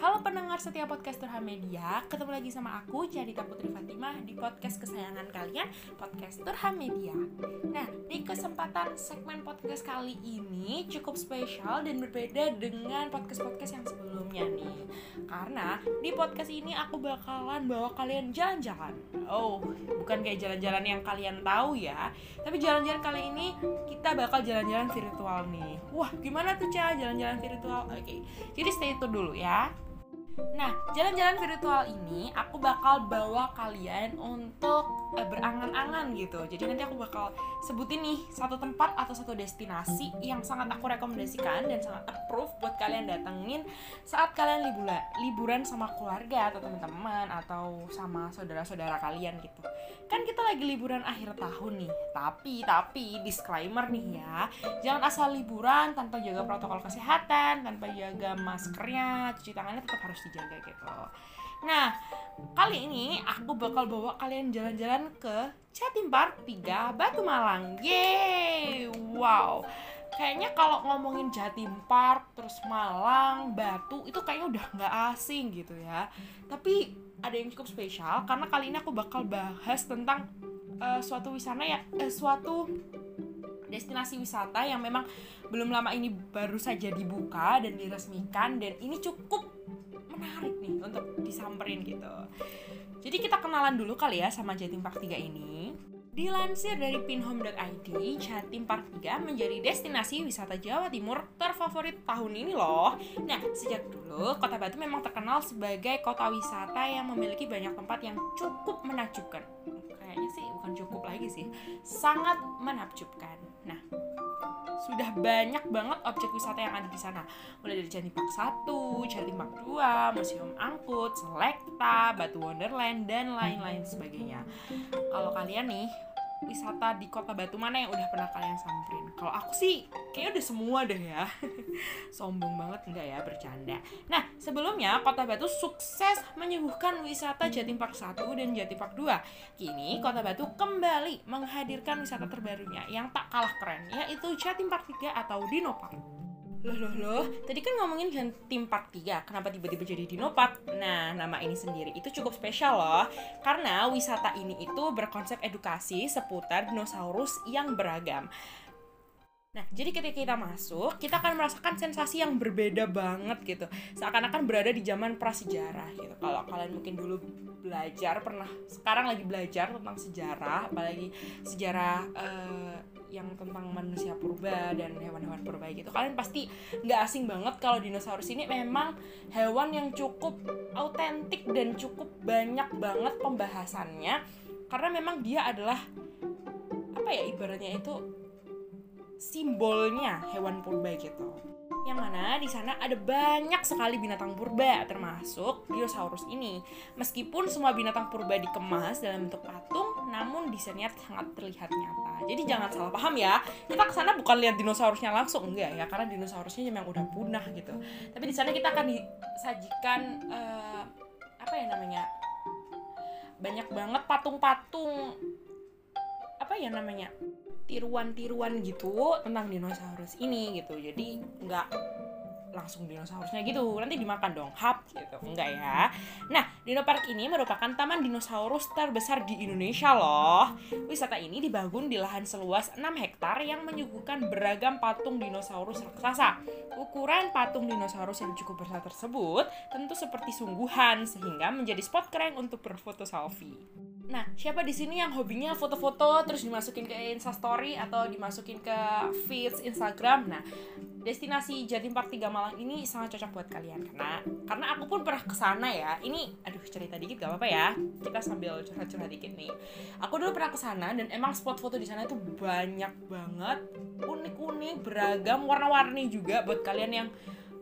Halo pendengar setiap podcast Turha Media Ketemu lagi sama aku, Jadita Putri Fatimah Di podcast kesayangan kalian, Podcast Turha Media. Nah, di kesempatan segmen podcast kali ini Cukup spesial dan berbeda dengan podcast-podcast yang sebelumnya nih. Karena di podcast ini aku bakalan bawa kalian jalan-jalan. Oh, bukan kayak jalan-jalan yang kalian tahu ya. Tapi jalan-jalan kali ini kita bakal jalan-jalan virtual nih. Wah, gimana tuh Ca? Jalan-jalan virtual? Oke, jadi stay tune dulu ya Nah, jalan-jalan virtual ini aku bakal bawa kalian untuk uh, berangan-angan gitu. Jadi nanti aku bakal sebutin nih satu tempat atau satu destinasi yang sangat aku rekomendasikan dan sangat approve buat kalian datengin saat kalian liburan liburan sama keluarga atau teman-teman atau sama saudara-saudara kalian gitu. Kan kita lagi liburan akhir tahun nih. Tapi tapi disclaimer nih ya, jangan asal liburan tanpa jaga protokol kesehatan, tanpa jaga maskernya, cuci tangannya tetap harus dijaga gitu. Nah, kali ini aku bakal bawa kalian jalan-jalan ke Jatim Park 3 Batu Malang. Yeay! Wow. Kayaknya kalau ngomongin Jatim Park, terus Malang, Batu, itu kayaknya udah nggak asing gitu ya. Tapi ada yang cukup spesial karena kali ini aku bakal bahas tentang uh, suatu wisata ya, uh, suatu destinasi wisata yang memang belum lama ini baru saja dibuka dan diresmikan dan ini cukup menarik nih untuk disamperin gitu. Jadi kita kenalan dulu kali ya sama Jatim Park 3 ini. Dilansir dari pinhome.id, Jatim Park 3 menjadi destinasi wisata Jawa Timur terfavorit tahun ini loh. Nah, sejak dulu, Kota Batu memang terkenal sebagai kota wisata yang memiliki banyak tempat yang cukup menakjubkan. Kayaknya sih bukan cukup lagi sih, sangat menakjubkan. Nah, sudah banyak banget objek wisata yang ada di sana. Mulai dari Jatim Park 1, Jatim Park 2, Museum Angkut, Selekta, Batu Wonderland, dan lain-lain sebagainya. Kalau kalian nih, wisata di kota Batu mana yang udah pernah kalian samperin? Kalau aku sih kayaknya udah semua deh ya. Sombong banget enggak ya bercanda. Nah, sebelumnya kota Batu sukses menyuguhkan wisata Jatim Park 1 dan Jatim Park 2. Kini kota Batu kembali menghadirkan wisata terbarunya yang tak kalah keren yaitu Jatim Park 3 atau Dino Park. Loh, loh, loh, tadi kan ngomongin Jatim Park 3, kenapa tiba-tiba jadi Dino Park? Nah, nama ini sendiri itu cukup spesial loh, karena wisata ini itu berkonsep edukasi seputar dinosaurus yang beragam. Nah, jadi ketika kita masuk, kita akan merasakan sensasi yang berbeda banget gitu. Seakan-akan berada di zaman prasejarah gitu. Kalau kalian mungkin dulu belajar pernah sekarang lagi belajar tentang sejarah, apalagi sejarah uh, yang tentang manusia purba dan hewan-hewan purba gitu. Kalian pasti nggak asing banget kalau dinosaurus ini memang hewan yang cukup autentik dan cukup banyak banget pembahasannya karena memang dia adalah apa ya ibaratnya itu simbolnya hewan purba gitu. Yang mana di sana ada banyak sekali binatang purba termasuk dinosaurus ini. Meskipun semua binatang purba dikemas dalam bentuk patung, namun desainnya sangat terlihat nyata. Jadi jangan salah paham ya. Kita ke sana bukan lihat dinosaurusnya langsung enggak ya, karena dinosaurusnya memang udah punah gitu. Tapi di sana kita akan disajikan uh, apa ya namanya? Banyak banget patung-patung apa ya namanya? Tiruan-tiruan gitu tentang dinosaurus ini gitu. Jadi nggak langsung dinosaurusnya gitu. Nanti dimakan dong. Hap gitu. Enggak ya. Nah Dino Park ini merupakan taman dinosaurus terbesar di Indonesia loh. Wisata ini dibangun di lahan seluas 6 hektar yang menyuguhkan beragam patung dinosaurus raksasa. Ukuran patung dinosaurus yang cukup besar tersebut tentu seperti sungguhan sehingga menjadi spot keren untuk berfoto selfie Nah, siapa di sini yang hobinya foto-foto terus dimasukin ke Insta Story atau dimasukin ke feeds Instagram? Nah, destinasi Jatim Park 3 Malang ini sangat cocok buat kalian karena karena aku pun pernah ke sana ya. Ini aduh cerita dikit gak apa-apa ya. Kita sambil curhat-curhat dikit nih. Aku dulu pernah ke sana dan emang spot foto di sana itu banyak banget, unik-unik, beragam, warna-warni juga buat kalian yang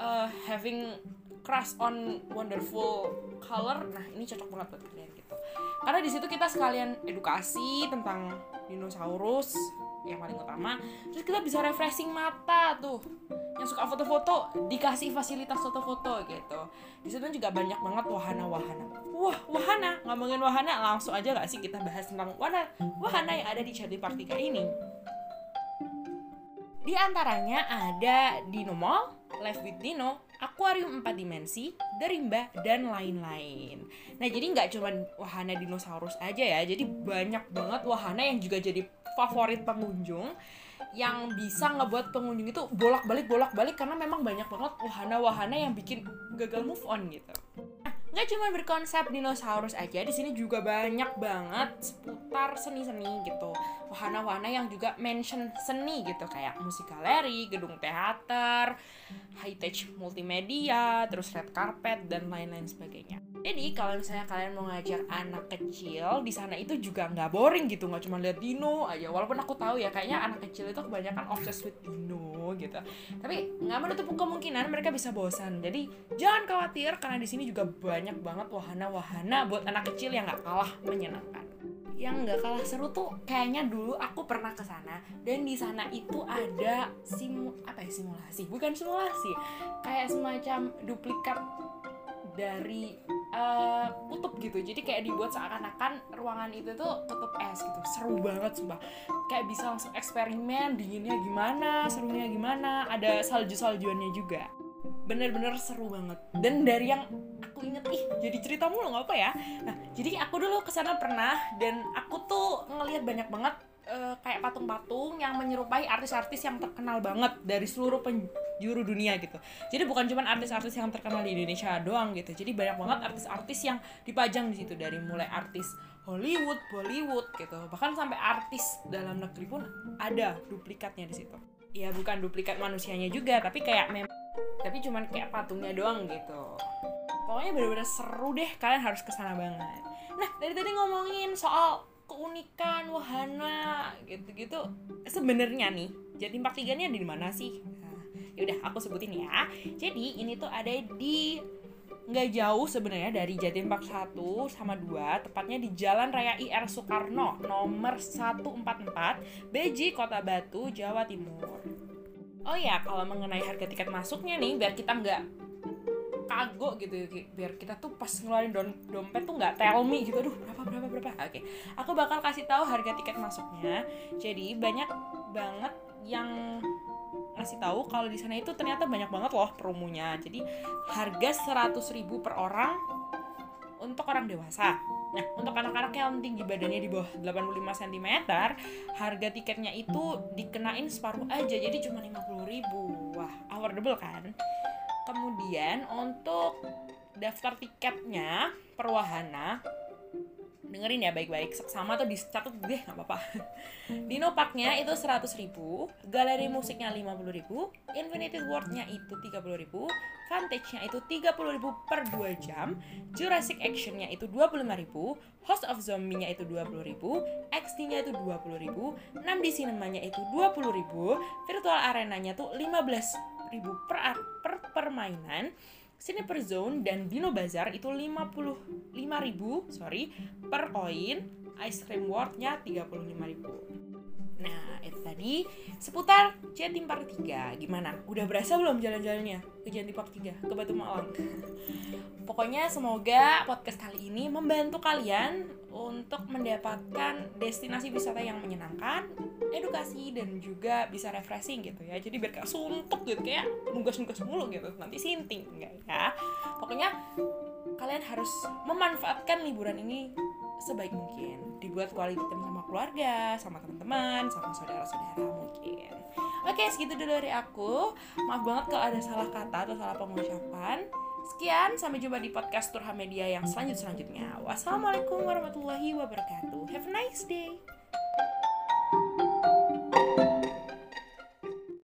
uh, having crush on wonderful color. Nah, ini cocok banget buat kalian gitu. Karena di situ kita sekalian edukasi tentang dinosaurus yang paling utama terus kita bisa refreshing mata tuh. Yang suka foto-foto dikasih fasilitas foto-foto gitu. Di situ juga banyak banget wahana-wahana. Wah wahana ngomongin wahana langsung aja gak sih kita bahas tentang wahana wahana yang ada di Charlie Partika ini? Di antaranya ada Dino Mall, Live with Dino, Aquarium 4 Dimensi, Derimba, dan lain-lain. Nah, jadi nggak cuma wahana dinosaurus aja ya, jadi banyak banget wahana yang juga jadi favorit pengunjung yang bisa ngebuat pengunjung itu bolak-balik bolak-balik karena memang banyak banget wahana-wahana yang bikin gagal move on gitu. Nggak cuma berkonsep dinosaurus aja, di sini juga banyak banget seputar seni-seni gitu. Wahana-wahana yang juga mention seni gitu kayak musik galeri, gedung teater, high tech multimedia, terus red carpet dan lain-lain sebagainya. Jadi kalau misalnya kalian mau ngajak anak kecil di sana itu juga nggak boring gitu, nggak cuma lihat dino aja. Walaupun aku tahu ya kayaknya anak kecil itu kebanyakan obsessed with dino gitu. Tapi nggak menutup kemungkinan mereka bisa bosan. Jadi jangan khawatir karena di sini juga banyak banget wahana-wahana buat anak kecil yang nggak kalah menyenangkan yang nggak kalah seru tuh kayaknya dulu aku pernah ke sana dan di sana itu ada simu apa ya simulasi bukan simulasi kayak semacam duplikat dari kutub gitu. Jadi kayak dibuat seakan-akan ruangan itu tuh kutub es gitu. Seru banget sumpah. Kayak bisa langsung eksperimen dinginnya gimana serunya gimana ada salju saljuannya juga. Bener-bener seru banget. Dan dari yang aku inget ih jadi cerita mulu nggak apa ya. Nah jadi aku dulu ke sana pernah dan aku tuh ngelihat banyak banget uh, kayak patung-patung yang menyerupai artis-artis yang terkenal banget dari seluruh penjuru dunia gitu. Jadi bukan cuma artis-artis yang terkenal di Indonesia doang gitu. Jadi banyak banget artis-artis yang dipajang di situ dari mulai artis Hollywood, Bollywood gitu. Bahkan sampai artis dalam negeri pun ada duplikatnya di situ. Ya bukan duplikat manusianya juga, tapi kayak mem tapi cuman kayak patungnya doang gitu. Pokoknya bener-bener seru deh, kalian harus ke sana banget. Nah, dari tadi ngomongin soal keunikan wahana gitu-gitu sebenarnya nih jadi empat tiganya di mana sih yaudah aku sebutin ya. Jadi ini tuh ada di nggak jauh sebenarnya dari Jatim Park 1 sama 2 tepatnya di Jalan Raya IR Soekarno nomor 144 Beji Kota Batu Jawa Timur. Oh ya kalau mengenai harga tiket masuknya nih biar kita nggak kagok gitu biar kita tuh pas ngeluarin dom dompet tuh nggak tell me gitu aduh berapa berapa berapa? Oke okay. aku bakal kasih tahu harga tiket masuknya. Jadi banyak banget yang ngasih tahu kalau di sana itu ternyata banyak banget loh promonya jadi harga 100.000 per orang untuk orang dewasa Nah, untuk anak-anak yang tinggi badannya di bawah 85 cm, harga tiketnya itu dikenain separuh aja, jadi cuma 50.000. Wah, affordable kan? kemudian untuk daftar tiketnya perwahana dengerin ya baik-baik. Sama tuh dicatat deh nggak apa-apa. Dino Parknya itu 100 ribu galeri musiknya 50 ribu Infinity World-nya itu 30 ribu Vantage-nya itu 30 ribu per 2 jam Jurassic Action-nya itu 25 ribu Host of Zombie-nya itu 20 ribu XD-nya itu 20 ribu 6D Cinema-nya itu 20 ribu Virtual Arena-nya tuh 15 ribu per, per permainan per Zone dan Dino Bazar itu 55 ribu sorry per koin Ice Cream World-nya 35 ribu Nah, itu tadi seputar Jatim Park 3. Gimana? Udah berasa belum jalan-jalannya ke Jatim Park 3, ke Batu Malang? Pokoknya semoga podcast kali ini membantu kalian untuk mendapatkan destinasi wisata yang menyenangkan, edukasi dan juga bisa refreshing gitu ya. Jadi biar gak suntuk gitu kayak nugas-nugas mulu gitu. Nanti sinting enggak ya. Pokoknya kalian harus memanfaatkan liburan ini sebaik mungkin dibuat quality time sama keluarga sama teman-teman sama saudara-saudara mungkin oke segitu dulu dari aku maaf banget kalau ada salah kata atau salah pengucapan Sekian, sampai jumpa di podcast Turha Media yang selanjut-selanjutnya. Wassalamualaikum warahmatullahi wabarakatuh. Have a nice day.